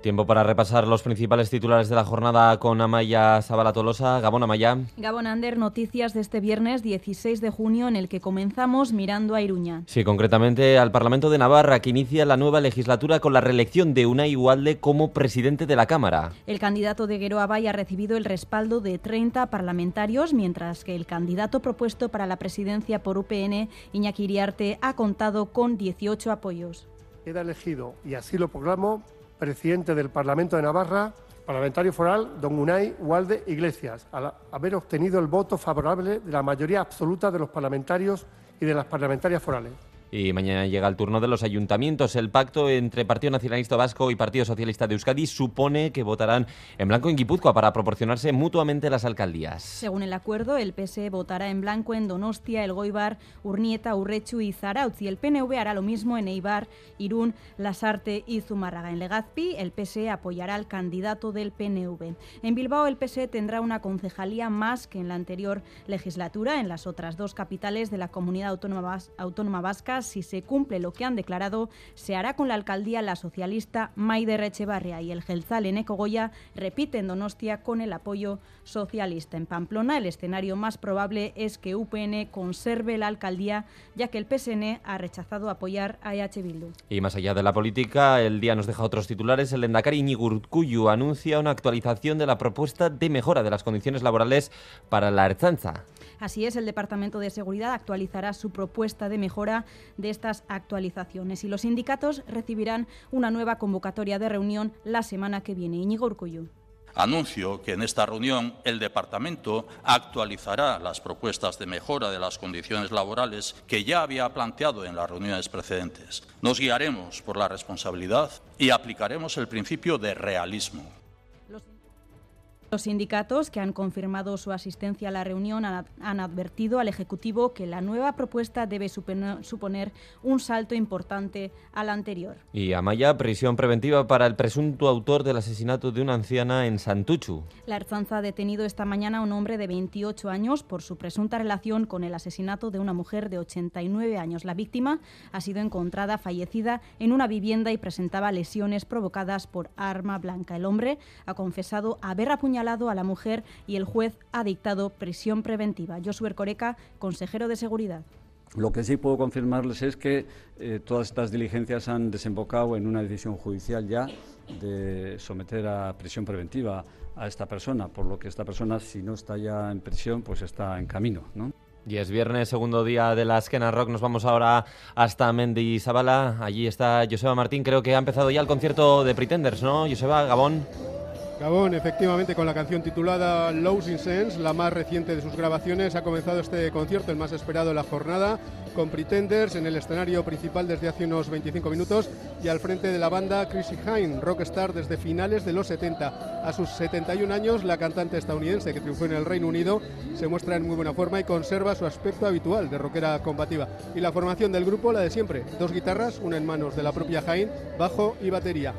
Tiempo para repasar los principales titulares de la jornada con Amaya Sabalatolosa. Gabón Amaya. Gabón Ander, noticias de este viernes 16 de junio en el que comenzamos mirando a Iruña. Sí, concretamente al Parlamento de Navarra que inicia la nueva legislatura con la reelección de Unai Igualde como presidente de la Cámara. El candidato de Guero Abay ha recibido el respaldo de 30 parlamentarios, mientras que el candidato propuesto para la presidencia por UPN, Iñaki Iriarte, ha contado con 18 apoyos. Queda elegido, y así lo proclamo, presidente del Parlamento de Navarra, parlamentario foral, don Unai Walde Iglesias, al haber obtenido el voto favorable de la mayoría absoluta de los parlamentarios y de las parlamentarias forales. Y mañana llega el turno de los ayuntamientos. El pacto entre Partido Nacionalista Vasco y Partido Socialista de Euskadi supone que votarán en blanco en Guipúzcoa para proporcionarse mutuamente las alcaldías. Según el acuerdo, el PSE votará en blanco en Donostia, El Goibar, Urnieta, Urrechu y Zarautz y el PNV hará lo mismo en Eibar, Irún, Lasarte y Zumárraga. En Legazpi, el PSE apoyará al candidato del PNV. En Bilbao, el PSE tendrá una concejalía más que en la anterior legislatura. En las otras dos capitales de la comunidad autónoma, autónoma vasca si se cumple lo que han declarado, se hará con la alcaldía la socialista Maider Echevarria y el Gelzal en Ecogoya repite en Donostia con el apoyo socialista. En Pamplona, el escenario más probable es que UPN conserve la alcaldía, ya que el PSN ha rechazado apoyar a EH Bildu. Y más allá de la política, el día nos deja otros titulares. El Endacari Ñigurcuyu anuncia una actualización de la propuesta de mejora de las condiciones laborales para la Erzanza. Así es, el Departamento de Seguridad actualizará su propuesta de mejora de estas actualizaciones y los sindicatos recibirán una nueva convocatoria de reunión la semana que viene. Íñigo. Anuncio que en esta reunión el Departamento actualizará las propuestas de mejora de las condiciones laborales que ya había planteado en las reuniones precedentes. Nos guiaremos por la responsabilidad y aplicaremos el principio de realismo. Los sindicatos que han confirmado su asistencia a la reunión han advertido al Ejecutivo que la nueva propuesta debe suponer un salto importante al anterior. Y Amaya, prisión preventiva para el presunto autor del asesinato de una anciana en Santuchu. La Erzanza ha detenido esta mañana a un hombre de 28 años por su presunta relación con el asesinato de una mujer de 89 años. La víctima ha sido encontrada fallecida en una vivienda y presentaba lesiones provocadas por arma blanca. El hombre ha confesado haber apuñalado a la mujer y el juez ha dictado prisión preventiva. Josué Coreca, consejero de Seguridad. Lo que sí puedo confirmarles es que eh, todas estas diligencias han desembocado en una decisión judicial ya de someter a prisión preventiva a esta persona, por lo que esta persona, si no está ya en prisión, pues está en camino. ¿no? Y es viernes, segundo día de la Esquena Rock. Nos vamos ahora hasta Mendy Zabala. Allí está Joseba Martín. Creo que ha empezado ya el concierto de Pretenders, ¿no? Joseba, Gabón. Gabón, efectivamente, con la canción titulada Losing Sense, la más reciente de sus grabaciones, ha comenzado este concierto, el más esperado de la jornada, con Pretenders en el escenario principal desde hace unos 25 minutos y al frente de la banda Chrissy Hine, rockstar desde finales de los 70. A sus 71 años, la cantante estadounidense que triunfó en el Reino Unido se muestra en muy buena forma y conserva su aspecto habitual de rockera combativa. Y la formación del grupo, la de siempre, dos guitarras, una en manos de la propia Hine, bajo y batería.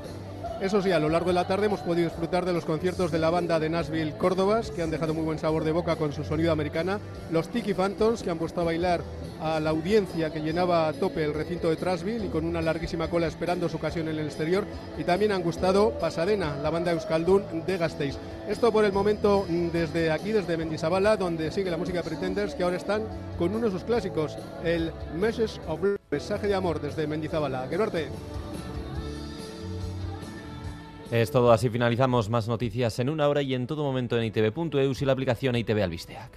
Eso sí, a lo largo de la tarde hemos podido disfrutar de los conciertos de la banda de Nashville Córdobas, que han dejado muy buen sabor de boca con su sonido americana, los Tiki Phantoms, que han puesto a bailar a la audiencia que llenaba a tope el recinto de Trashville y con una larguísima cola esperando su ocasión en el exterior, y también han gustado Pasadena, la banda Euskaldun de Gasteiz. Esto por el momento desde aquí, desde Mendizabala, donde sigue la música Pretenders, que ahora están con uno de sus clásicos, el Message of Mensaje de Amor, desde Mendizabala. norte! Es todo, así finalizamos más noticias en una hora y en todo momento en itv.eu y la aplicación ITV Albisteac.